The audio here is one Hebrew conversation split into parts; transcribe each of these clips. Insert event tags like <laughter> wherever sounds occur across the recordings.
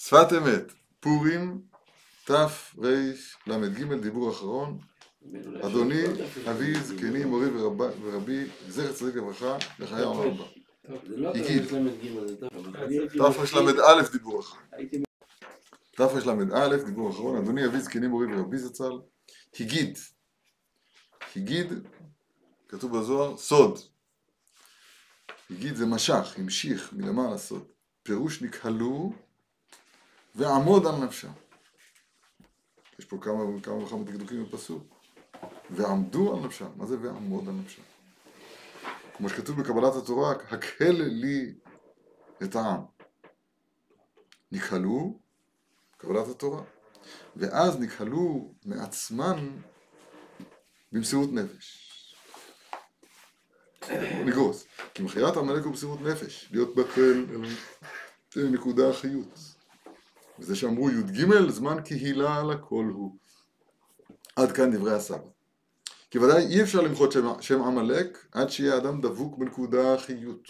שפת אמת, פורים, תרל"ג, דיבור אחרון. אדוני, אבי, זקני, מורי ורבי, זכר צדיק לברכה, לחיי העולם הבא. הגיד. תרל"א דיבור אחרון. תרל"א דיבור אחרון, אדוני, אבי, זקני, מורי ורבי זצ"ל, הגיד. הגיד, כתוב בזוהר, סוד. הגיד זה משך, המשיך מלמעלה סוד. פירוש נקהלו ועמוד על נפשם. יש פה כמה וכמה וכמה דקדוקים בפסוק. ועמדו על נפשם. מה זה ועמוד על נפשם? כמו שכתוב בקבלת התורה, הקהל לי את העם. נקהלו, קבלת התורה. ואז נקהלו מעצמן במסירות נפש. נגרוס. כי מחיית עמלק הוא במסירות נפש, להיות בטל אל נקודה החיות. וזה שאמרו י"ג זמן קהילה לכל הוא. עד כאן דברי הסבא. כי ודאי אי אפשר למחות שם, שם עמלק עד שיהיה אדם דבוק בנקודה החיות,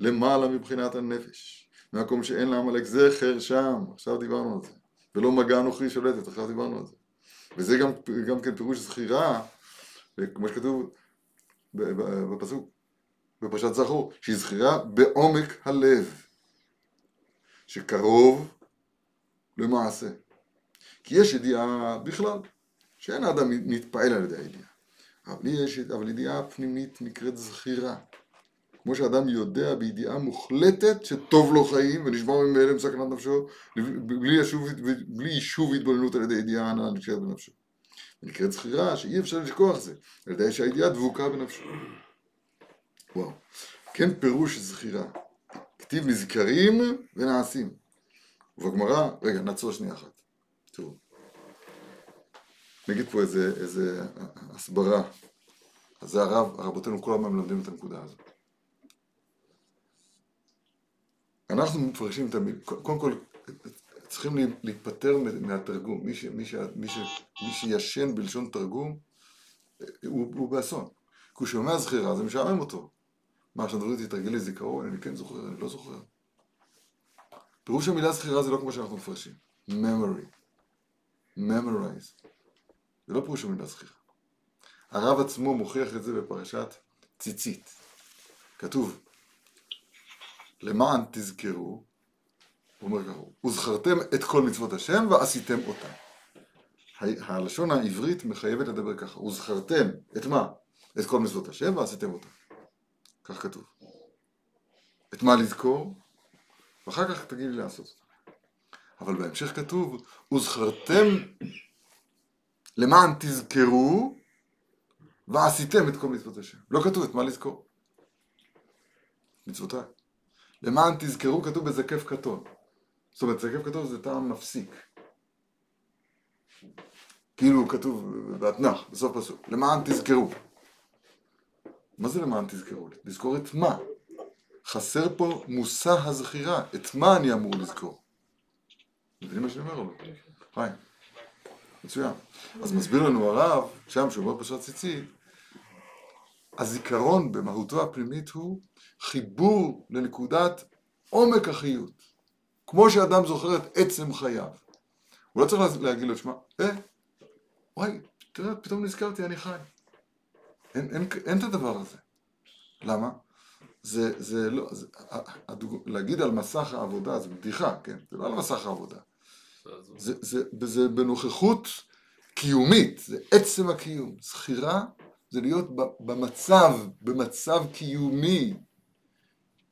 למעלה מבחינת הנפש. במקום שאין לעמלק זכר שם, עכשיו דיברנו על זה. ולא מגע נוכרי שולטת, עכשיו דיברנו על זה. וזה גם, גם כן פירוש זכירה, כמו שכתוב בפסוק, בפרשת זכור, שהיא זכירה בעומק הלב, שקרוב למעשה. כי יש ידיעה בכלל, שאין האדם מתפעל על ידי הידיעה. אבל יש, אבל ידיעה פנימית נקראת זכירה. כמו שאדם יודע בידיעה מוחלטת שטוב לו חיים ונשמע ממילא מסכנת נפשו בלי, ישוב, בלי יישוב התבוננות על ידי ידיעה הנאה נקראת בנפשו. נקראת זכירה שאי אפשר לשכוח זה, על ידי שהידיעה דבוקה בנפשו. וואו. כן פירוש זכירה. כתיב נזכרים ונעשים. ובגמרא, רגע, נעצור שנייה אחת. תראו. נגיד פה איזה, איזה הסברה. אז זה הרב, רבותינו כל הזמן מלמדים את הנקודה הזאת. אנחנו מפרשים את המילים, קודם כל צריכים להיפטר מהתרגום, מי, ש, מי, ש, מי, ש, מי שישן בלשון תרגום הוא, הוא באסון, כי הוא שומע זכירה זה משעמם אותו. מה, עכשיו דברי תתרגל לי זיכרון, אני כן זוכר, אני לא זוכר. פירוש המילה זכירה זה לא כמו שאנחנו מפרשים, memory, memorize, זה לא פירוש המילה זכירה. הרב עצמו מוכיח את זה בפרשת ציצית. כתוב, למען תזכרו, הוא אומר ככה, וזכרתם את כל מצוות השם ועשיתם אותם. הלשון העברית מחייבת לדבר ככה, וזכרתם את מה? את כל מצוות השם ועשיתם אותם. כך כתוב. את מה לזכור? ואחר כך תגידי לעשות אותם. אבל בהמשך כתוב, וזכרתם למען תזכרו ועשיתם את כל מצוות השם. לא כתוב את מה לזכור. מצוותיי. למען תזכרו כתוב בזה כיף קטון. זאת אומרת, כיף כתוב זה טעם מפסיק. כאילו כתוב באתנח, בסוף פסוק, למען תזכרו. מה זה למען תזכרו? לזכור את מה? חסר פה מושא הזכירה, את מה אני אמור לזכור? מבינים מה שאני אומר או לא? היי, מצוין. אז מסביר לנו הרב, שם מאוד פשט ציצית, הזיכרון במהותו הפנימית הוא חיבור לנקודת עומק החיות. כמו שאדם זוכר את עצם חייו. הוא לא צריך להגיד לו, שמע, אה, וואי, תראה, פתאום נזכרתי, אני חי. אין, אין, אין את הדבר הזה. למה? זה, זה לא, זה, הדוג... להגיד על מסך העבודה זה בדיחה, כן? זה לא על מסך העבודה. זה, זה, זה, בנוכחות קיומית, זה עצם הקיום. זכירה זה להיות במצב, במצב קיומי,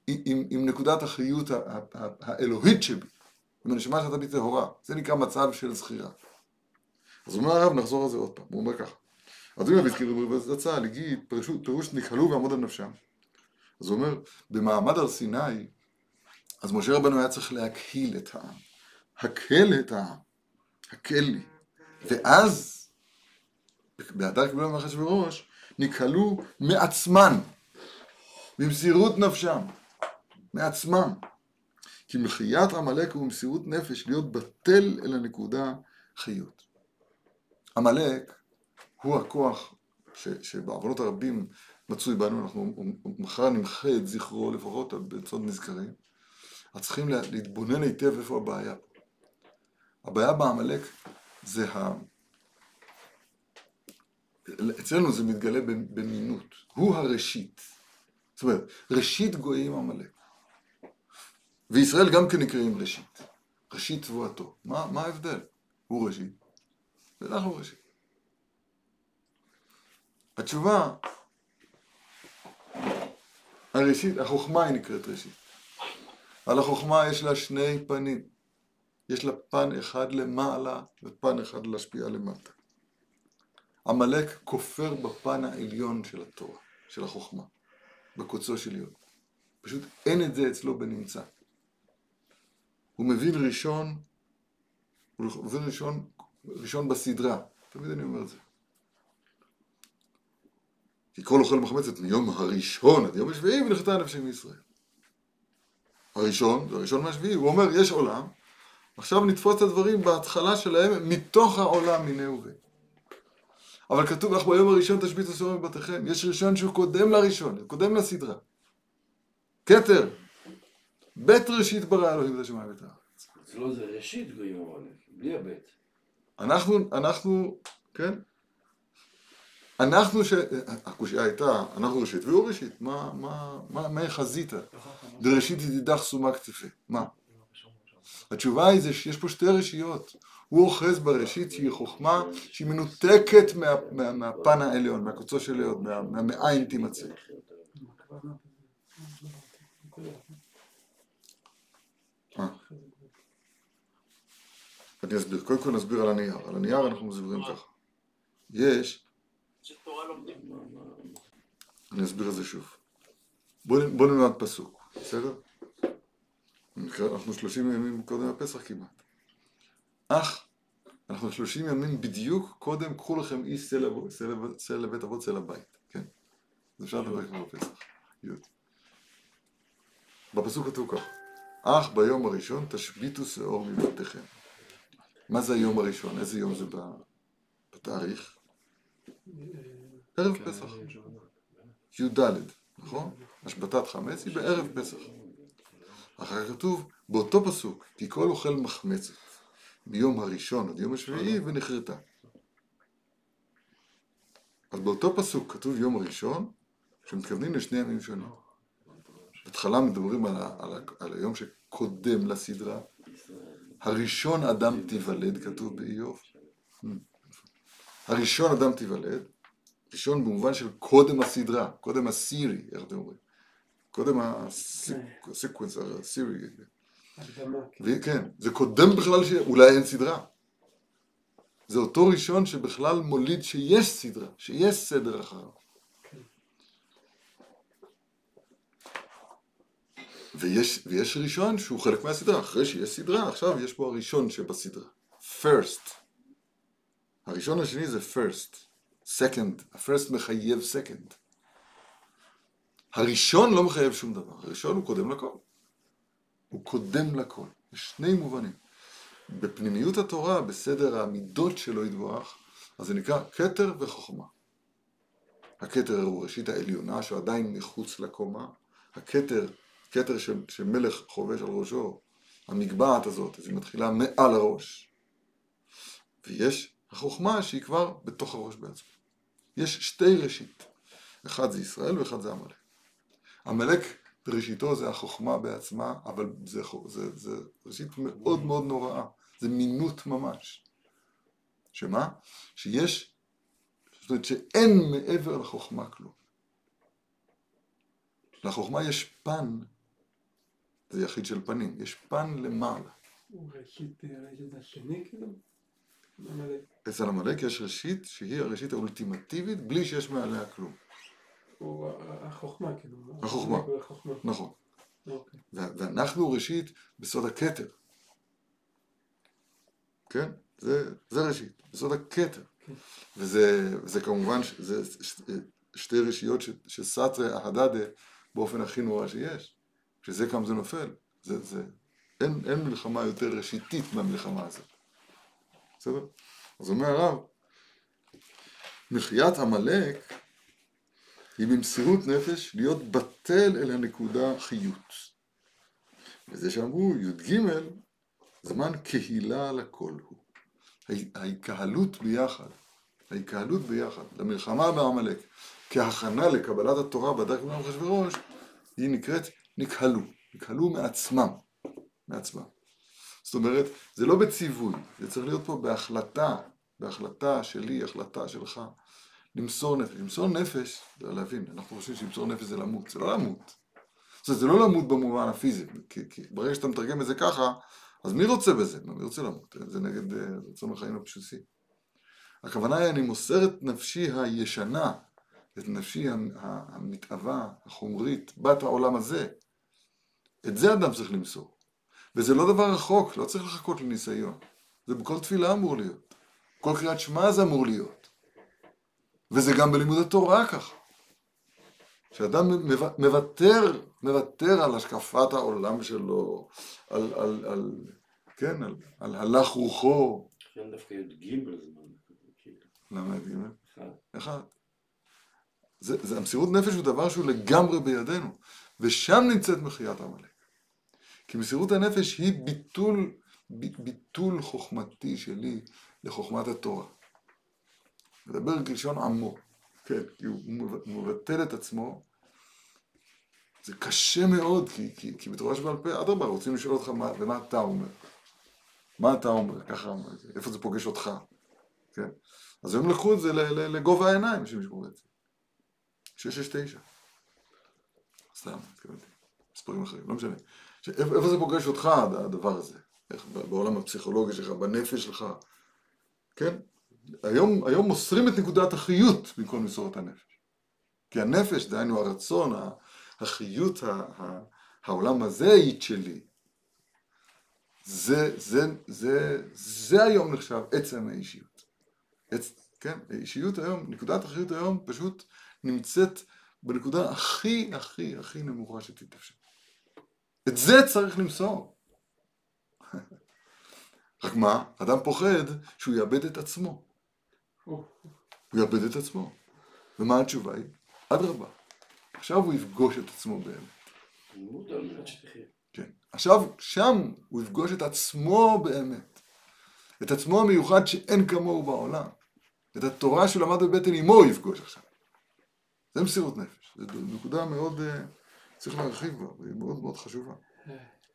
עם, עם נקודת החיות האלוהית שבי, עם הנשמה שאתה בי טהורה. זה נקרא מצב של זכירה. אז אומר הרב, נחזור על זה עוד פעם, הוא אומר ככה. אז הוא יביא בצה"ל, הגיד, פירוש נקהלו ועמוד על נפשם. אז הוא אומר, במעמד הר סיני, אז משה רבנו היה צריך להקהיל את העם. הקל את העם. הקל לי. ואז, בהדר קיבלו מאחשוורוש, נקהלו מעצמן, במסירות נפשם, מעצמם. כי מחיית עמלק הוא מסירות נפש להיות בטל אל הנקודה חיות. עמלק הוא הכוח ש, שבעוונות הרבים מצוי בנו, אנחנו מחר נמחה את זכרו לפחות בצוד נזכרים, אז צריכים להתבונן היטב איפה הבעיה. הבעיה בעמלק זה ה... אצלנו זה מתגלה במינות, הוא הראשית. זאת אומרת, ראשית גויים עמלק. וישראל גם כן נקראים ראשית. ראשית תבואתו. מה, מה ההבדל? הוא ראשית, ואנחנו ראשית. התשובה, הראשית, החוכמה היא נקראת ראשית. על החוכמה יש לה שני פנים. יש לה פן אחד למעלה ופן אחד להשפיע למטה. עמלק כופר בפן העליון של התורה, של החוכמה, בקוצו של יוד. פשוט אין את זה אצלו בנמצא. הוא מבין ראשון, הוא מבין ראשון, ראשון בסדרה. תמיד אני אומר את זה. כי כל אוכל מחמצת מיום הראשון עד יום השביעי ונחתה הנפשים מישראל. הראשון, זה הראשון מהשביעי, הוא אומר יש עולם, עכשיו נתפוס את הדברים בהתחלה שלהם מתוך העולם מיניה וביה. אבל כתוב לך ביום הראשון תשביתו סורים מבתיכם, יש ראשון שהוא קודם לראשון, קודם לסדרה. כתר, בית ראשית ברא אלוהים את השמיים ואת הארץ. אצלו זה ראשית גויים עמלק, בלי הבית. אנחנו, אנחנו, כן? אנחנו ש... הקושייה הייתה, אנחנו ראשית והוא ראשית, מה, מה, מה, מה חזית? דראשית ידידך סומה קציפה, מה? התשובה היא זה שיש פה שתי רשיות. הוא אוחז בראשית שהיא חוכמה שהיא מנותקת מה, מה, מהפן העליון, מהקוצו של העליון, מה, מהמאין תימצא. אני אסביר, קודם כל נסביר על הנייר, על הנייר אנחנו מסבירים ככה. יש, אני אסביר את זה שוב. בואו נלמד פסוק, בסדר? אנחנו שלושים ימים קודם הפסח כמעט. אך, אנחנו שלושים ימים בדיוק קודם, קחו לכם איש צא לבית אבות, צא לבית, כן? אז אפשר לדבר כבר בפסח. בפסוק כתוב כך, אך ביום הראשון תשביתו שאור מבתיכם. מה זה היום הראשון? איזה יום זה בתאריך? ערב פסח. י"ד, נכון? השבתת חמץ היא בערב פסח. אחר כך כתוב באותו פסוק, כי כל אוכל מחמצת מיום הראשון עד יום השביעי ונחרטה. אז באותו פסוק כתוב יום הראשון, שמתכוונים לשני ימים שונים. בהתחלה מדברים על, ה, על, ה, על היום שקודם לסדרה. הראשון אדם תיוולד, כתוב באיוב. הראשון אדם תיוולד, ראשון במובן של קודם הסדרה, קודם הסירי, איך אתם אומרים? קודם הסקוונס, הסירי. כן, זה קודם בכלל שאולי אין סדרה. זה אותו ראשון שבכלל מוליד שיש סדרה, שיש סדר אחריו. ויש, ויש ראשון שהוא חלק מהסדרה, אחרי שיש סדרה, עכשיו יש פה הראשון שבסדרה. first. הראשון השני זה first. second. ה-first מחייב second. הראשון לא מחייב שום דבר, הראשון הוא קודם לכל. הוא קודם לכל. יש שני מובנים. בפנימיות התורה, בסדר המידות שלו יתברך, אז זה נקרא כתר וחוכמה. הכתר הוא ראשית העליונה, שהוא עדיין מחוץ לקומה. הכתר כתר שמלך חובש על ראשו, המגבעת הזאת, אז היא מתחילה מעל הראש. ויש החוכמה שהיא כבר בתוך הראש בעצמו. יש שתי ראשית, אחד זה ישראל ואחד זה עמלק. עמלק בראשיתו זה החוכמה בעצמה, אבל זה, זה, זה ראשית מאוד מאוד נוראה, זה מינות ממש. שמה? שיש, זאת אומרת שאין מעבר לחוכמה כלום. לחוכמה יש פן זה יחיד של פנים, יש פן למעלה. הוא ראשית, ראשית השני כאילו? אצל עמלק יש ראשית שהיא הראשית האולטימטיבית בלי שיש מעליה כלום. הוא החוכמה כאילו. החוכמה, נכון. אוקיי. ואנחנו ראשית בסוד הכתר. כן? זה, זה ראשית, בסוד הכתר. כן. וזה, וזה כמובן, זה שתי רשיות שסתרי אהדדה באופן הכי נורא שיש. כשזה קם זה נופל. זה, זה, אין, אין מלחמה יותר ראשיתית מהמלחמה הזאת. בסדר? אז אומר הרב, מחיית עמלק היא במסירות נפש להיות בטל אל הנקודה חיות. וזה שאמרו י"ג זמן קהילה לכל הוא. ההי- ההיקהלות ביחד, ההיקהלות ביחד, למלחמה בעמלק, כהכנה לקבלת התורה בדרך כלל אחשוורוש, היא נקראת נקהלו, נקהלו מעצמם, מעצמם. זאת אומרת, זה לא בציווי, זה צריך להיות פה בהחלטה, בהחלטה שלי, החלטה שלך, למסור נפש. למסור נפש, זה להבין, אנחנו חושבים שלמסור נפש זה למות, זה לא למות. זאת אומרת, זה לא למות במובן הפיזי, כי, כי ברגע שאתה מתרגם את זה ככה, אז מי רוצה בזה? מי רוצה למות? זה נגד אה, רצון החיים הבסיסי. הכוונה היא, אני מוסר את נפשי הישנה, את נפשי המתאווה, החומרית, בת העולם הזה. את זה אדם צריך למסור. וזה לא דבר רחוק, לא צריך לחכות לניסיון. זה בכל תפילה אמור להיות. כל קריאת שמע זה אמור להיות. וזה גם בלימוד התורה ככה. שאדם מוותר, מוותר על השקפת העולם שלו, על, על, על כן, על, על הלך רוחו. לכן דווקא י"ג זמן. כאילו, למה את ג'? אחד. אחד. זה, זה, המסירות נפש הוא דבר שהוא לגמרי בידינו, ושם נמצאת מחיית עמלק. כי מסירות הנפש היא ביטול, ב, ביטול חוכמתי שלי לחוכמת התורה. מדבר כלשון עמו, כן, כי הוא מב- הוא מבטל את עצמו. זה קשה מאוד, כי, כי, כי בתורה שבעל פה, אדרבה, רוצים לשאול אותך מה, ומה אתה אומר. מה אתה אומר, ככה, איפה זה פוגש אותך, כן? אז הם לקחו את זה לגובה העיניים, שמשמעו את זה. 669. סתם, התכוונתי. מספרים אחרים, לא משנה. איפה זה פוגש אותך, הד- הדבר הזה? איך, בעולם הפסיכולוגי שלך, בנפש שלך, כן? היום, היום מוסרים את נקודת החיות במקום למסור את הנפש. כי הנפש, דהיינו הרצון, החיות, העולם הזה היא שלי. זה, זה, זה, זה היום נחשב עצם האישיות. עץ, כן, האישיות היום, נקודת החיות היום פשוט נמצאת בנקודה הכי הכי הכי נמוכה שתתאפשר. את זה צריך למסור. <laughs> רק מה, אדם פוחד שהוא יאבד את עצמו. הוא יאבד את עצמו. ומה התשובה היא? אדרבה. עכשיו הוא יפגוש את עצמו באמת. כן. עכשיו, שם הוא יפגוש את עצמו באמת. את עצמו המיוחד שאין כמוהו בעולם. את התורה שהוא למד בבטן אמו הוא יפגוש עכשיו. זה מסירות נפש. זו נקודה מאוד, אה, צריך להרחיב בה, והיא מאוד מאוד חשובה.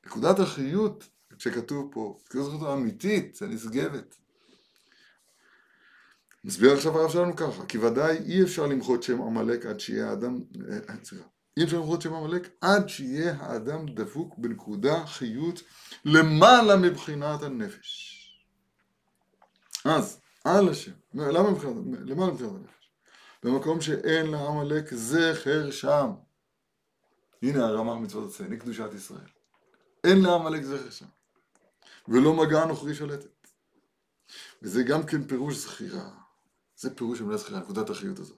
נקודת החיות שכתוב פה, נקודת החיות האמיתית, הנשגבת. מסביר עכשיו הרב שלנו ככה, כי ודאי אי אפשר למחות שם עמלק עד שיהיה האדם, אה, אה, סליחה, אי אפשר למחות שם עמלק עד שיהיה האדם דבוק בנקודה חיות למעלה מבחינת הנפש. אז, על השם, למה מבחינת, למעלה מבחינת הנפש? במקום שאין לעמלק זכר שם. הנה הרמ"ח מצוות הצייני, קדושת ישראל. אין לעמלק זכר שם. ולא מגע נוכרי שלטת. וזה גם כן פירוש זכירה. זה פירוש המילה זכירה, נקודת החיות הזאת.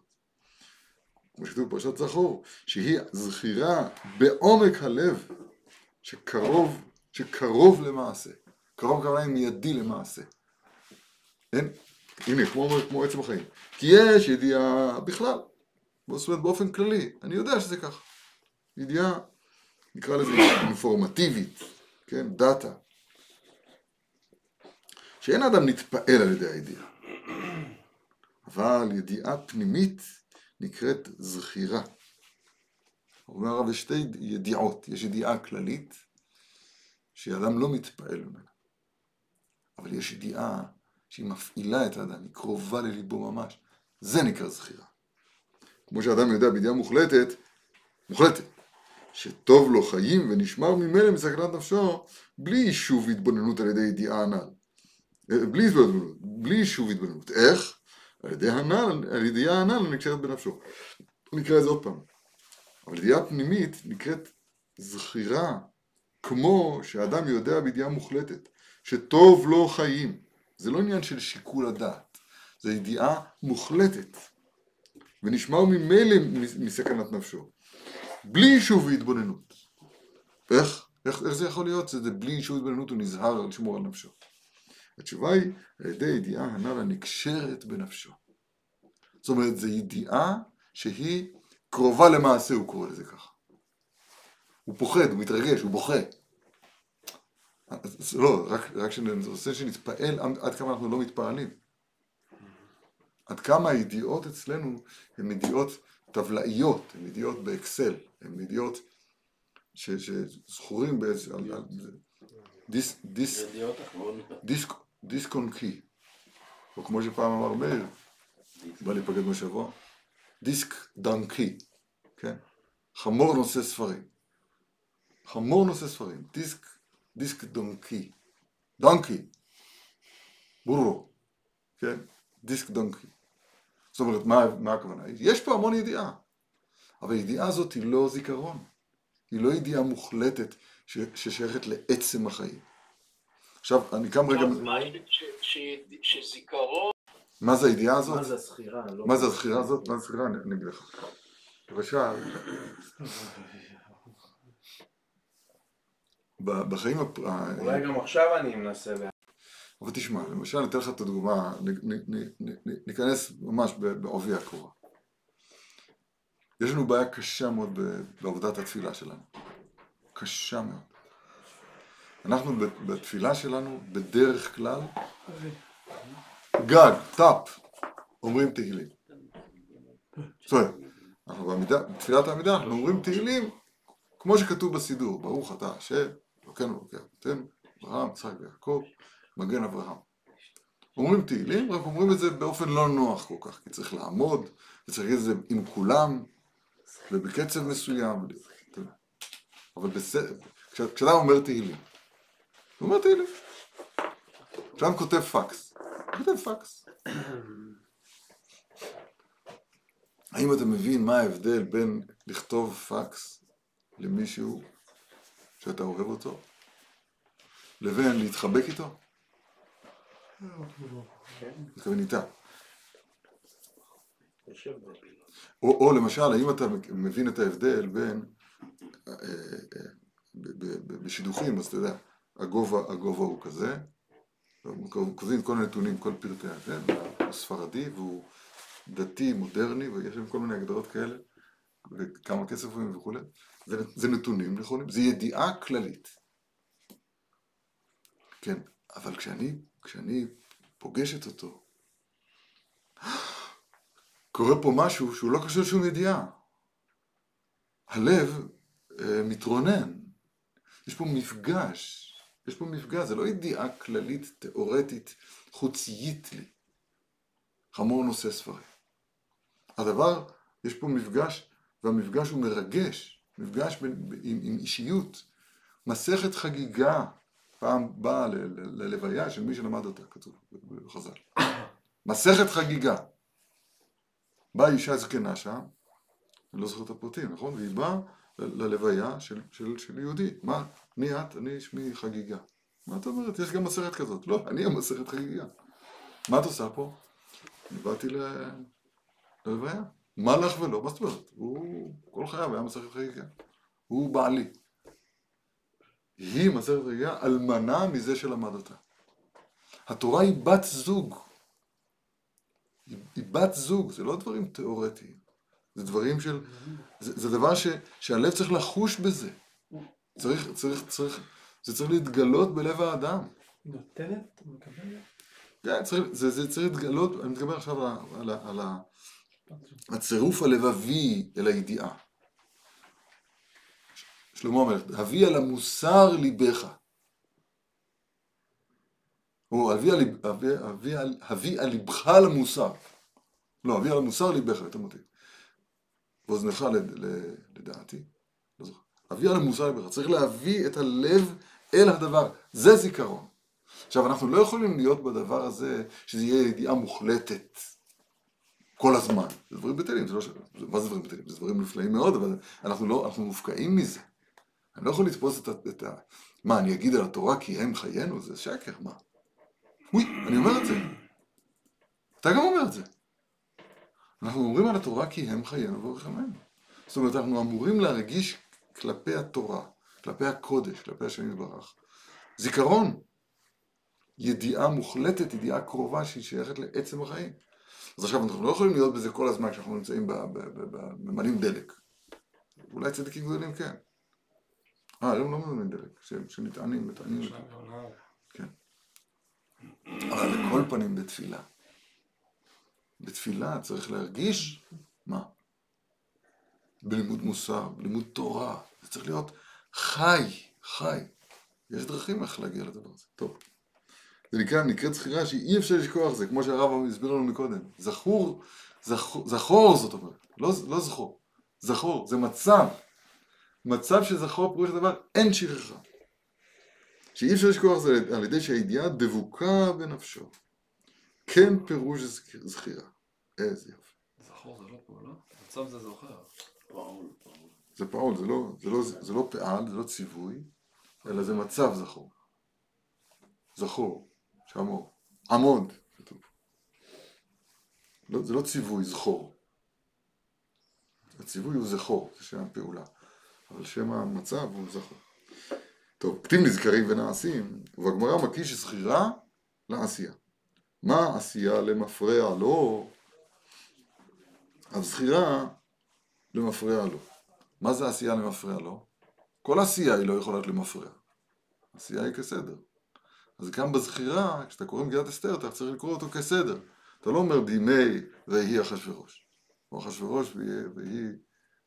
כמו שכתוב בפרשת זכור, שהיא זכירה בעומק הלב, שקרוב, שקרוב למעשה. קרוב הכוונה היא מיידי למעשה. אין? הנה, כמו, כמו עצם החיים. כי יש ידיעה בכלל, זאת אומרת באופן כללי, אני יודע שזה ככה. ידיעה, נקרא לזה אינפורמטיבית, כן, דאטה. שאין אדם נתפעל על ידי הידיעה. אבל ידיעה פנימית נקראת זכירה. אומר הרב, יש שתי ידיעות, יש ידיעה כללית, שאדם לא מתפעל ממנה. אבל יש ידיעה שהיא מפעילה את האדם, היא קרובה לליבו ממש. זה נקרא זכירה. כמו שאדם יודע בידיעה מוחלטת, מוחלטת, שטוב לו חיים ונשמר ממילא מסכנת נפשו, בלי יישוב והתבוננות על ידי ידיעה הנ"ל. אה, בלי התבוננות, בלי יישוב והתבוננות. איך? על ידי הנ"ל, על ידיעה הנ"ל הנקשרת בנפשו. נקרא את זה עוד פעם. אבל ידיעה פנימית נקראת זכירה, כמו שאדם יודע בידיעה מוחלטת, שטוב לו חיים. זה לא עניין של שיקול הדעת, זה ידיעה מוחלטת, ונשמר ממילא מסכנת נפשו, בלי יישוב והתבוננות. איך? איך, איך זה יכול להיות? זה בלי יישוב והתבוננות הוא נזהר לשמור על נפשו. התשובה היא על ידי ידיעה הנ"ל הנקשרת בנפשו. זאת אומרת, זו ידיעה שהיא קרובה למעשה, הוא קורא לזה ככה. הוא פוחד, הוא מתרגש, הוא בוכה. אז לא, רק, רק רוצה שנתפעל עד כמה אנחנו לא מתפעלים. עד כמה הידיעות אצלנו הן ידיעות טבלאיות, הן ידיעות באקסל, הן ידיעות שזכורים באיזה... דיסק, און קי, או כמו שפעם אמר מאיר, בא להיפגש בשבוע, דיסק דנקי, כן? חמור נושא ספרים. חמור נושא ספרים, דיסק, דיסק דונקי, דונקי, בורו, כן? דיסק דונקי. זאת אומרת, מה, מה הכוונה? יש פה המון ידיעה, אבל הידיעה הזאת היא לא זיכרון, היא לא ידיעה מוחלטת ש, ששייכת לעצם החיים. עכשיו, אני קם רגע, אז מה שזיכרון, מה זה הידיעה הזאת? מה זה הזכירה? לא- מה זה הזכירה הזאת? מה זה הזכירה? אני אני אגיד לך. למשל, בחיים אולי גם עכשיו אני מנסה ל... אבל תשמע, למשל אני אתן לך את הדוגמה, ניכנס ממש בעובי הקורה. יש לנו בעיה קשה מאוד בעבודת התפילה שלנו. קשה מאוד. אנחנו בתפילה שלנו, בדרך כלל, גג, טאפ, אומרים תהילים. זאת אומרת, אנחנו בתפילת העמידה אנחנו אומרים תהילים כמו שכתוב בסידור, ברוך אתה השם, אלוקינו אלוקי אבותינו, אברהם, יצחק ויעקב, מגן אברהם. אומרים תהילים, רק אומרים את זה באופן לא נוח כל כך, כי צריך לעמוד, וצריך להגיד את זה עם כולם, ובקצב מסוים. אבל בסדר, כש- כשאדם אומר תהילים, הוא אומר תהילים. כשאדם כותב פקס, הוא כותב פקס. האם אתה מבין מה ההבדל בין לכתוב פקס למישהו שאתה אוהב אותו, לבין להתחבק איתו? מתכוון איתה. או, או למשל, האם אתה מבין את ההבדל בין, אה, אה, בשידוכים, אז אתה יודע, הגובה, הגובה הוא כזה, הוא כותבים כל הנתונים, כל פרטי הזה, הוא ספרדי והוא דתי, מודרני, ויש להם כל מיני הגדרות כאלה, וכמה כסף הוא וכולי. זה, זה נתונים נכונים, זה ידיעה כללית. כן, אבל כשאני, כשאני פוגשת אותו, קורה פה משהו שהוא לא קשור לשום ידיעה. הלב אה, מתרונן. יש פה מפגש. יש פה מפגש, זה לא ידיעה כללית, תיאורטית, חוציית לי. חמור נושא ספרים. הדבר, יש פה מפגש, והמפגש הוא מרגש. מפגש בין, עם, עם אישיות. מסכת חגיגה. פעם באה ללוויה של מי שלמד אותה, כתוב בחז"ל. מסכת חגיגה. באה אישה זקנה שם, אני לא זוכר את הפרטים, נכון? והיא באה ללוויה של, של, של יהודי. מה? מי את? אני שמי חגיגה. מה את אומרת? יש גם מסכת כזאת. לא, אני המסכת חגיגה. מה את עושה פה? אני באתי ל- ללוויה. מה לך ולא? מה זאת אומרת? הוא כל חייו היה מסכת חגיגה. הוא בעלי. היא מסכת חגיגה אלמנה מזה שלמד אותה. התורה היא בת זוג. בת זוג, זה לא דברים תיאורטיים. זה דברים של... זה, זה דבר ש, שהלב צריך לחוש בזה. צריך, צריך, צריך, זה צריך להתגלות בלב האדם. נותנת, הוא מקבל? כן, צריך, זה, זה צריך להתגלות, אני מתכוון עכשיו על, על, על ה- הצירוף הלבבי אל הידיעה. שלמה המלך, הביא על המוסר ליבך. או הביא על, הביא, הביא, הביא על ליבך למוסר. לא, הביא על המוסר ליבך, מתאים. ואוזנך לדעתי. לא זוכר. הביא על המוסר ליבך. צריך להביא את הלב אל הדבר. זה זיכרון. עכשיו, אנחנו לא יכולים להיות בדבר הזה, שזה יהיה ידיעה מוחלטת כל הזמן. זה דברים בטלים, זה לא ש... מה זה דברים בטלים? זה דברים נפלאים מאוד, אבל אנחנו לא, אנחנו מופקעים מזה. אני לא יכול לתפוס את ה... את ה... מה, אני אגיד על התורה כי הם חיינו? זה שקר, מה? אוי, אני אומר את זה. אתה גם אומר את זה. אנחנו אומרים על התורה כי הם חיינו ורחמנו. זאת אומרת, אנחנו אמורים להרגיש כלפי התורה, כלפי הקודש, כלפי השם יתברך. זיכרון. ידיעה מוחלטת, ידיעה קרובה שהיא שייכת לעצם החיים. אז עכשיו אנחנו לא יכולים להיות בזה כל הזמן כשאנחנו נמצאים בממלאים דלק. אולי צדיקים גדולים כן. אה, היום לא מזמין דלק, שנטענים, מטענים. להם גם נהג. אבל לכל פנים בתפילה. בתפילה צריך להרגיש, מה? בלימוד מוסר, בלימוד תורה, זה צריך להיות חי, חי. יש דרכים איך להגיע לדבר הזה. טוב. זה נקרא, נקראת זכירה שאי אפשר לשכוח זה, כמו שהרב הסביר לנו מקודם. זכור, זכור, זכור זאת אומרת, לא, לא זכור, זכור, זה מצב. מצב שזכור פירוש הדבר, אין שכחה. שאי אפשר לשכוח זה על ידי שהידיעה דבוקה בנפשו. כן פירוש זכ- זכירה. איזה יופי. זכור זה לא פעולה? מצב זה זוכר. פעול, פעול. זה פעול, זה לא, זה לא, זה לא פעל, זה לא ציווי, אלא זה מצב זכור. זכור, שמור. עמוד, כתוב. לא, זה לא ציווי זכור. הציווי הוא זכור, זה שם הפעולה. אבל שם המצב הוא זכור. טוב, כתיב נזכרים ונעשים, ובגמרא מקיש זכירה לעשייה. מה עשייה למפרע לו? אז זכירה למפרע לו. מה זה עשייה למפרע לו? כל עשייה היא לא יכולה להיות למפרע. עשייה היא כסדר. אז גם בזכירה, כשאתה קורא מגילת אסתר, אתה צריך לקרוא אותו כסדר. אתה לא אומר בימי ויהי אחשורוש. או אחשורוש ויהי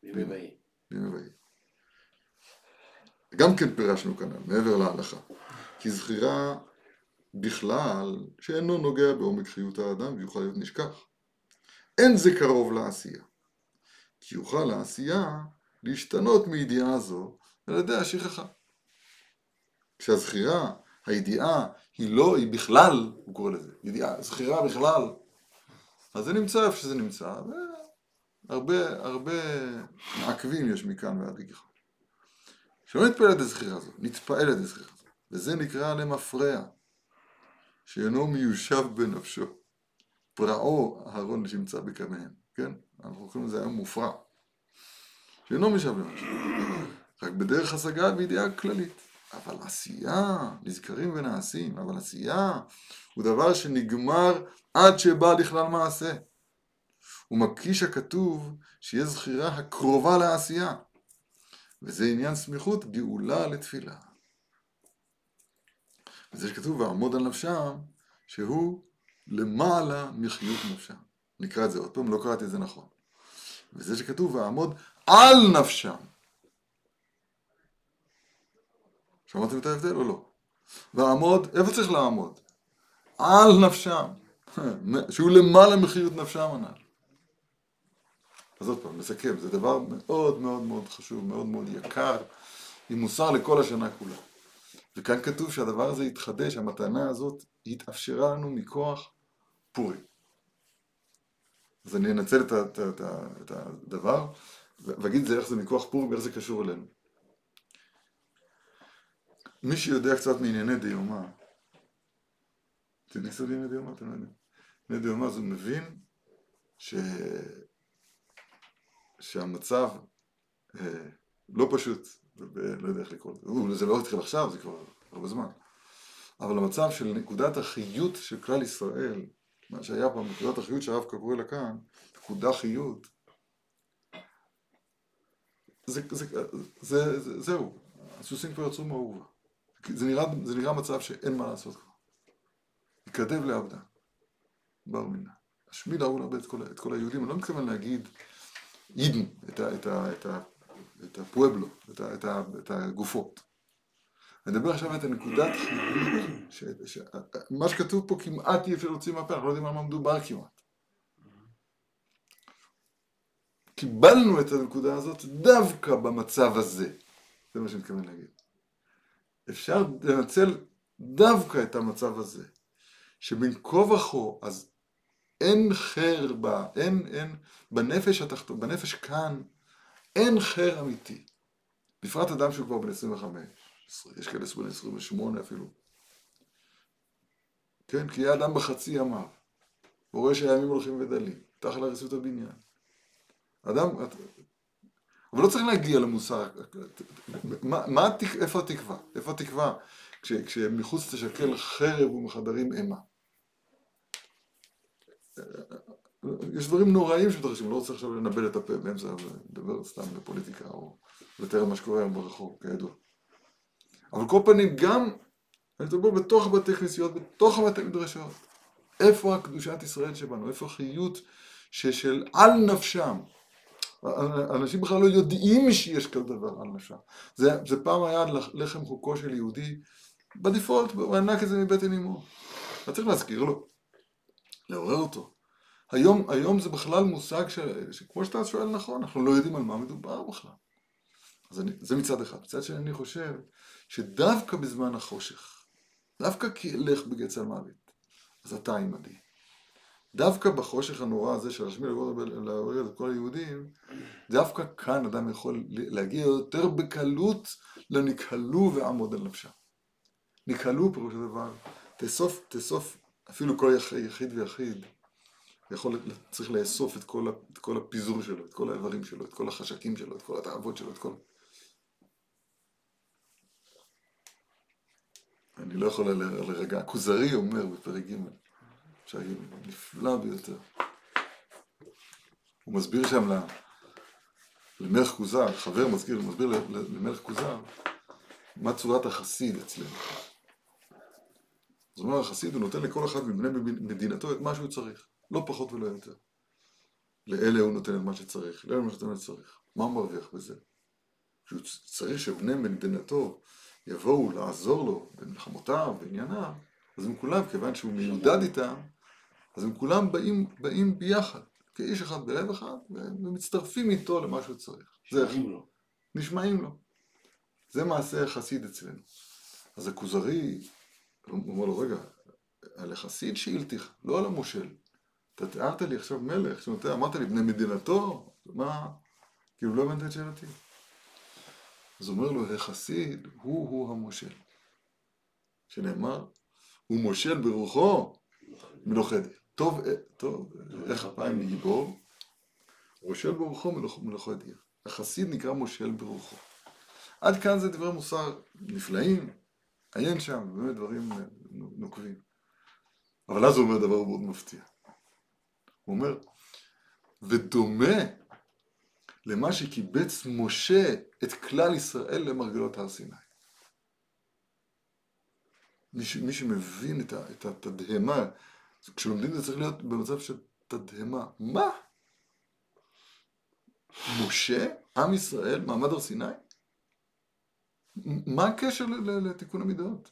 בימי ויהי. בימי ויהי. גם כן פירשנו כאן, מעבר להלכה. כי זכירה בכלל, שאינו נוגע בעומק חיות האדם ויוכל להיות נשכח. אין זה קרוב לעשייה. כי יוכל העשייה להשתנות מידיעה זו על ידי השכחה. כשהזכירה, הידיעה, היא לא, היא בכלל, הוא קורא לזה, ידיעה, זכירה בכלל, אז זה נמצא איפה שזה נמצא, והרבה, הרבה מעכבים יש מכאן ועד גיחה. שלא נתפעל את הזכירה הזו, נתפעל את הזכירה הזו, וזה נקרא למפרע, שאינו מיושב בנפשו. פרעו אהרון שנמצא בקמיהם, כן? אנחנו קוראים לזה היום מופרע. שאינו מיושב בנפשו. רק בדרך השגה וידיעה כללית. אבל עשייה, נזכרים ונעשים, אבל עשייה הוא דבר שנגמר עד שבא לכלל מעשה. הוא מקיש הכתוב שיהיה זכירה הקרובה לעשייה. וזה עניין סמיכות גאולה לתפילה. וזה שכתוב ועמוד על נפשם, שהוא למעלה מחיות נפשם. נקרא את זה עוד פעם, לא קראתי את זה נכון. וזה שכתוב ועמוד על נפשם. שמעתם את ההבדל או לא? ועמוד, איפה צריך לעמוד? על נפשם. <laughs> שהוא למעלה מחיות נפשם הנ"ל. אז עוד פעם, נסכם, זה דבר מאוד מאוד מאוד חשוב, מאוד מאוד יקר, עם מוסר לכל השנה כולה. וכאן כתוב שהדבר הזה התחדש, המתנה הזאת התאפשרה לנו מכוח פורים. אז אני אנצל את, את, את, את הדבר, ואגיד זה איך זה מכוח פורים, איך זה קשור אלינו. מי שיודע קצת מענייני דיומא, אתם קצת מענייני דיומא? אתם לא יודעים. מענייני דיומא, הוא מבין ש... שהמצב אה, לא פשוט, לא יודע איך לקרוא לזה, זה לא התחיל עכשיו, זה כבר הרבה זמן, אבל המצב של נקודת החיות של כלל ישראל, מה שהיה פעם, נקודת החיות שהרב קורא לה כאן, נקודה חיות, זה, זה, זה, זה, זהו, הסוסים כבר יצאו מהאורווה. זה זה נראה מצב שאין מה לעשות כבר. יקדב לעבדה, בר מינה. השמיד ההוא לאבד את כל, את כל היהודים, אני לא מתכוון להגיד יידן, את, את, את, ה, את הפואבלו, את, ה, את, ה, את הגופות. אני מדבר עכשיו על הנקודת ש, מה שכתוב פה כמעט אי אפשר להוציא מהפה, אנחנו לא יודעים על מה מדובר כמעט. קיבלנו את הנקודה הזאת דווקא במצב הזה. זה מה שאני מתכוון להגיד. אפשר לנצל דווקא את המצב הזה, שבין כה וכה, אז אין חר בה, אין, אין, בנפש התחתון, בנפש כאן, אין חר אמיתי. בפרט אדם שהוא כבר בן 25, יש כאלה בן 28 אפילו. כן, כי יהיה אדם בחצי ימיו, הוא רואה שהימים הולכים ודלים, תחת להריסות הבניין. אדם, אבל לא צריך להגיע למוסר, מה, מה, איפה התקווה? איפה התקווה? כש, כשמחוץ תשקל חרב ומחדרים אימה. יש דברים נוראים שמתרחשים, לא רוצה עכשיו לנבל את הפה באמצע, לדבר סתם בפוליטיקה או לתאר מה שקורה היום ברחוב, כידוע. אבל כל פנים גם, אני מדבר בתוך בתי כנסיות, בתוך הבתי מדרשות. איפה הקדושת ישראל שבנו? איפה החיות של על נפשם? אנשים בכלל לא יודעים שיש כזה דבר על נפשם. זה, זה פעם היה לח- לחם חוקו של יהודי, בדיפולט, הוא ענק את זה מבטן אמו. אתה צריך להזכיר לו, לעורר אותו. היום, היום זה בכלל מושג ש, שכמו שאתה שואל נכון, אנחנו לא יודעים על מה מדובר בכלל. אז אני, זה מצד אחד. מצד שני אני חושב שדווקא בזמן החושך, דווקא כי אלך בגץ המוות, אז אתה עימדי. דווקא בחושך הנורא הזה של השמיע להוריד את כל היהודים, דווקא כאן אדם יכול להגיע יותר בקלות לנקהלו ועמוד על נפשם. נקהלו פירוש הדבר, תאסוף, תאסוף, אפילו כל יח- יחיד ויחיד, יכול, צריך לאסוף את כל, את כל הפיזור שלו, את כל האיברים שלו, את כל החשקים שלו, את כל התאוות שלו, את כל... אני לא יכול לרגע, הכוזרי אומר בפרק ג', שהיה נפלא ביותר. הוא מסביר שם למלך כוזר, חבר מזכיר, הוא מסביר למלך כוזר, מה צורת החסיד אצלנו. זאת אומרת, החסיד הוא נותן לכל אחד מבני מדינתו את מה שהוא צריך, לא פחות ולא יותר. לאלה הוא נותן את מה שצריך, לאלה הוא נותן את מה. מה הוא מרוויח בזה? שהוא צריך שבני מדינתו יבואו לעזור לו במלחמותיו, בענייניו, אז הם כולם, כיוון שהוא מיודד איתם, אז הם כולם באים, באים ביחד, כאיש אחד בלב אחד, ומצטרפים איתו למה שהוא צריך. זה שומעים לו. נשמעים לו. זה מעשה החסיד אצלנו. אז הכוזרי, הוא אומר לו, רגע, על החסיד שאילתיך, לא על המושל. אתה תיארת לי עכשיו מלך, זאת אומרת, אמרת לי בני מדינתו, מה? כאילו לא הבנת את שאלתי. אז אומר לו, החסיד הוא-הוא המושל. שנאמר, הוא מושל ברוחו מלוכד. טוב, אה, טוב, איך אפיים מגיבור? מושל ברוחו מלוכ- מלוכד עיר. החסיד נקרא מושל ברוחו. עד כאן זה דברי מוסר נפלאים, עיין שם, באמת דברים נוקבים. אבל אז הוא אומר דבר מאוד מפתיע. הוא אומר, ודומה למה שקיבץ משה את כלל ישראל למרגלות הר סיני. מי, ש, מי שמבין את, ה, את התדהמה, כשלומדים זה צריך להיות במצב של תדהמה. מה? משה, עם ישראל, מעמד הר סיני? מה הקשר לתיקון המידות?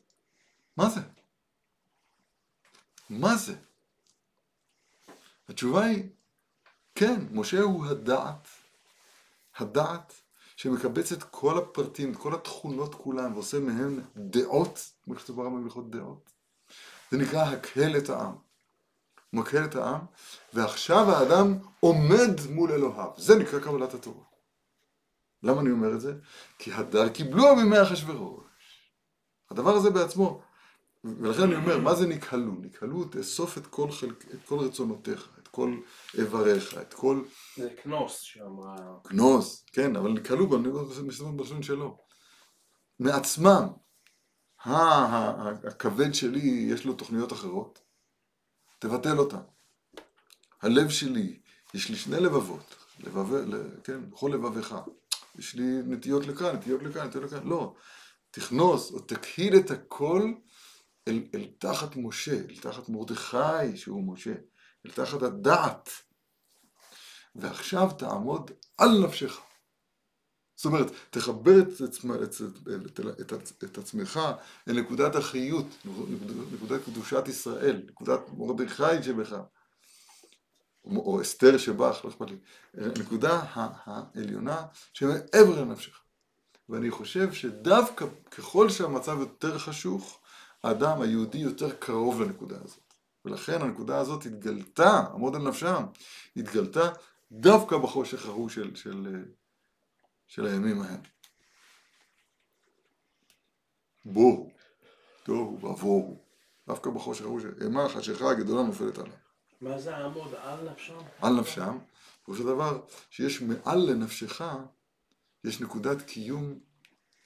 מה זה? מה זה? התשובה היא, כן, משה הוא הדעת, הדעת שמקבץ את כל הפרטים, את כל התכונות כולן, ועושה מהן דעות, כמו שכתוב ברמב"ם בהלכות דעות. זה נקרא הקהל את העם. הוא מקהל את העם, ועכשיו האדם עומד מול אלוהיו. זה נקרא קבלת התורה. למה אני אומר את זה? כי הדר קיבלו מימי אחשוורוש. הדבר הזה בעצמו, ולכן אני אומר, מה זה נקהלו? נקהלו, תאסוף את כל, חלק, את כל רצונותיך, כל איבריך, את כל זה קנוס שאמרה... גנוז, כן, אבל נקהלו בלשון בלשון שלו. מעצמם, הכבד שלי יש לו תוכניות אחרות, תבטל אותן. הלב שלי, יש לי שני לבבות, לבב, כן, בכל לבביך. יש לי נטיות לכאן, נטיות לכאן, נטיות לכאן, לא. תכנוס או תקהיל את הכל אל, אל תחת משה, אל תחת מרדכי שהוא משה, אל תחת הדעת. ועכשיו תעמוד על נפשך. זאת אומרת, תחבר את, עצמך, את, את, את, את, את עצמך אל נקודת החיות, נקודת קדושת ישראל, נקודת מרדכי שבך, או, או אסתר שבך, לא אכפת לי, הנקודה ה- העליונה שמעבר לנפשך. ואני חושב שדווקא ככל שהמצב יותר חשוך, האדם היהודי יותר קרוב לנקודה הזאת. ולכן הנקודה הזאת התגלתה, עמוד על נפשם, התגלתה דווקא בחושך ההוא של, של, של הימים ההם. בואו, תוהו ובוהו, דווקא בחושך ההוא של אימה החשיכה הגדולה נופלת עליהם. מה זה העמוד על נפשם? על נפשם, פירוש הדבר שיש מעל לנפשך, יש נקודת קיום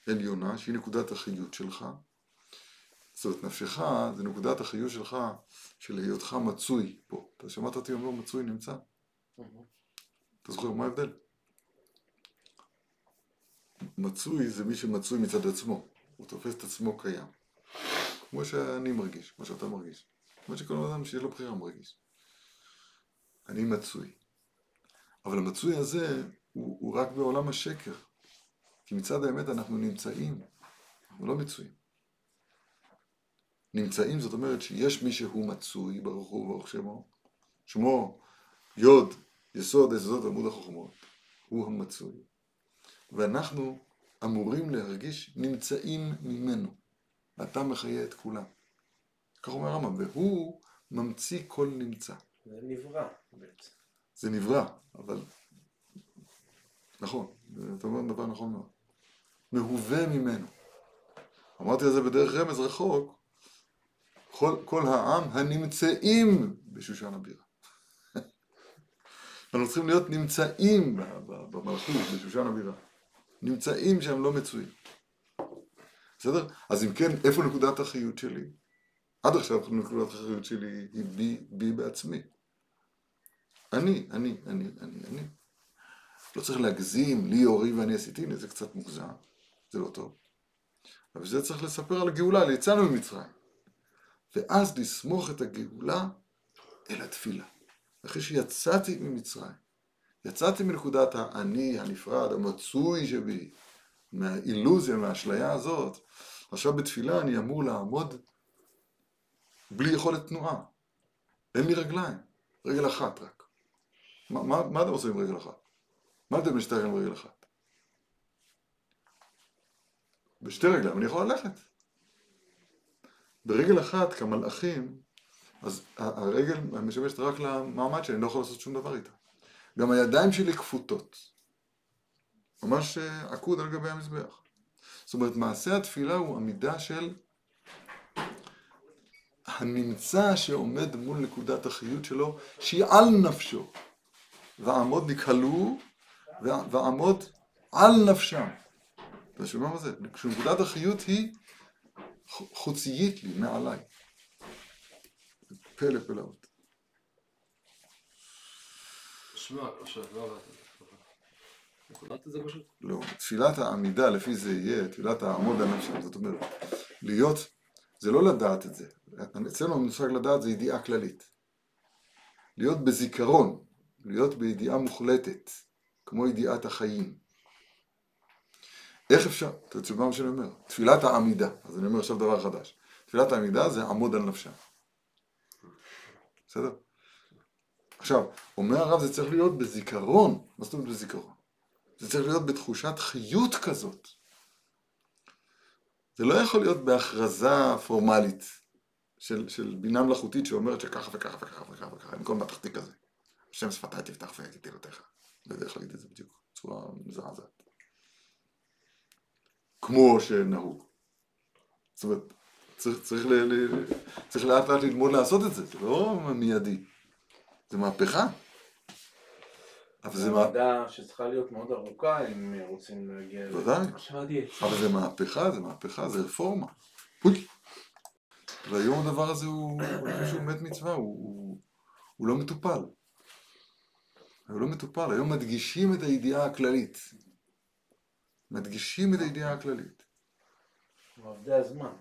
עליונה, שהיא נקודת החיות שלך. זאת נפשך זה נקודת החיות שלך, של היותך מצוי פה. אתה שמעת אותי אומר מצוי נמצא? אתה זוכר מה ההבדל? מצוי זה מי שמצוי מצד עצמו. הוא תופס את עצמו קיים. כמו שאני מרגיש, כמו שאתה מרגיש. כמו שכל אדם שיש לו בחירה מרגיש. אני מצוי. אבל המצוי הזה הוא, הוא רק בעולם השקר. כי מצד האמת אנחנו נמצאים, אנחנו לא מצויים. נמצאים זאת אומרת שיש מי שהוא מצוי, ברוך הוא וברוך שמו, שמו יוד, יסוד יסודות עמוד החוכמות, הוא המצוי. ואנחנו אמורים להרגיש נמצאים ממנו. אתה מחיה את כולם. כך אומר הרמב"ם, והוא ממציא כל נמצא. זה נברא בעצם. זה נברא, אבל... נכון, אתה אומר דבר נכון מאוד. מהווה ממנו. אמרתי על זה בדרך רמז רחוק, כל, כל העם הנמצאים בשושן הבירה. <laughs> אנחנו צריכים להיות נמצאים במלכות, בשושן הבירה. נמצאים שהם לא מצויים. בסדר? אז אם כן, איפה נקודת החיות שלי? עד עכשיו נקודת החיות שלי היא בי, בי בעצמי. אני, אני, אני, אני, אני. לא צריך להגזים, לי אורי ואני עשיתי, זה קצת מוגזם, זה לא טוב. אבל זה צריך לספר על הגאולה, יצאנו ממצרים. ואז לסמוך את הגאולה אל התפילה. אחרי שיצאתי ממצרים, יצאתי מנקודת האני הנפרד, המצוי שבי, מהאילוזיה, מהאשליה הזאת, עכשיו בתפילה אני אמור לעמוד בלי יכולת תנועה. אין לי רגליים, רגל אחת רק. מה, מה, מה אתם עושים עם רגל אחת? מה אתם משתגעים עם רגל אחת? בשתי רגליים אני יכול ללכת. ברגל אחת כמלאכים, אז הרגל משמשת רק למעמד שלי, אני לא יכול לעשות שום דבר איתה. גם הידיים שלי כפותות. ממש אה, עקוד על גבי המזבח. זאת אומרת, מעשה התפילה הוא עמידה של הנמצא שעומד מול נקודת החיות שלו, שהיא על נפשו. ועמוד נקהלו, וע- ועמוד על נפשם. אתה שומע מה זה? כשנקודת החיות היא חוציית לי, מעליי. פלא פלאות. לא פשוט. לא, תפילת העמידה לפי זה יהיה, תפילת העמוד על נפשם, זאת אומרת, להיות, זה לא לדעת את זה, אצלנו המושג לדעת זה ידיעה כללית. להיות בזיכרון, להיות בידיעה מוחלטת, כמו ידיעת החיים. איך אפשר, תשמע מה שאני אומר, תפילת העמידה, אז אני אומר עכשיו דבר חדש, תפילת העמידה זה עמוד על נפשם. בסדר? עכשיו, אומר הרב זה צריך להיות בזיכרון, מה זאת אומרת בזיכרון? זה צריך להיות בתחושת חיות כזאת. זה לא יכול להיות בהכרזה פורמלית של, של בינה מלאכותית שאומרת שככה וככה וככה וככה וככה, במקום בתחתית כזה. השם שפתיי תפתח ויגיד תהילותיך. לא יודע איך להגיד את זה בדיוק, בצורה מזעזעת. כמו שנהוג. זאת אומרת, צריך, צריך, ל, ל, צריך לאט לאט ללמוד לעשות את זה, זה לא מיידי. זה מהפכה. אבל זה מה... עבודה שצריכה להיות מאוד ארוכה אם רוצים להגיע... ל- ודאי. שמעתי את זה. אבל זה מהפכה, זה מהפכה, זה רפורמה. והיום הדבר הזה הוא, שהוא מת מצווה, הוא לא מטופל. הוא לא מטופל, היום מדגישים את הידיעה הכללית. מדגישים את הידיעה הכללית. עבדי הזמן.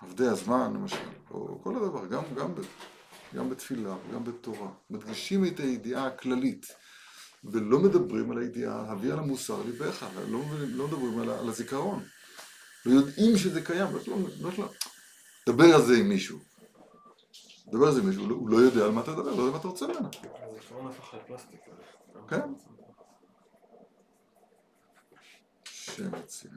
עבדי הזמן למשל, או כל הדבר, גם, גם, ב, גם בתפילה וגם בתורה. מדגישים את הידיעה הכללית. ולא מדברים על הידיעה, הביא על המוסר ליבך, לא, לא מדברים על, על הזיכרון. לא יודעים שזה קיים, לא, לא, לא, לא. דבר על זה עם מישהו. דבר על זה עם מישהו, הוא לא- הוא לא יודע על מה אתה מדבר, לא יודע מה אתה רוצה ממנו. הזיכרון הפך לפלסטיק. כן. שם יציב.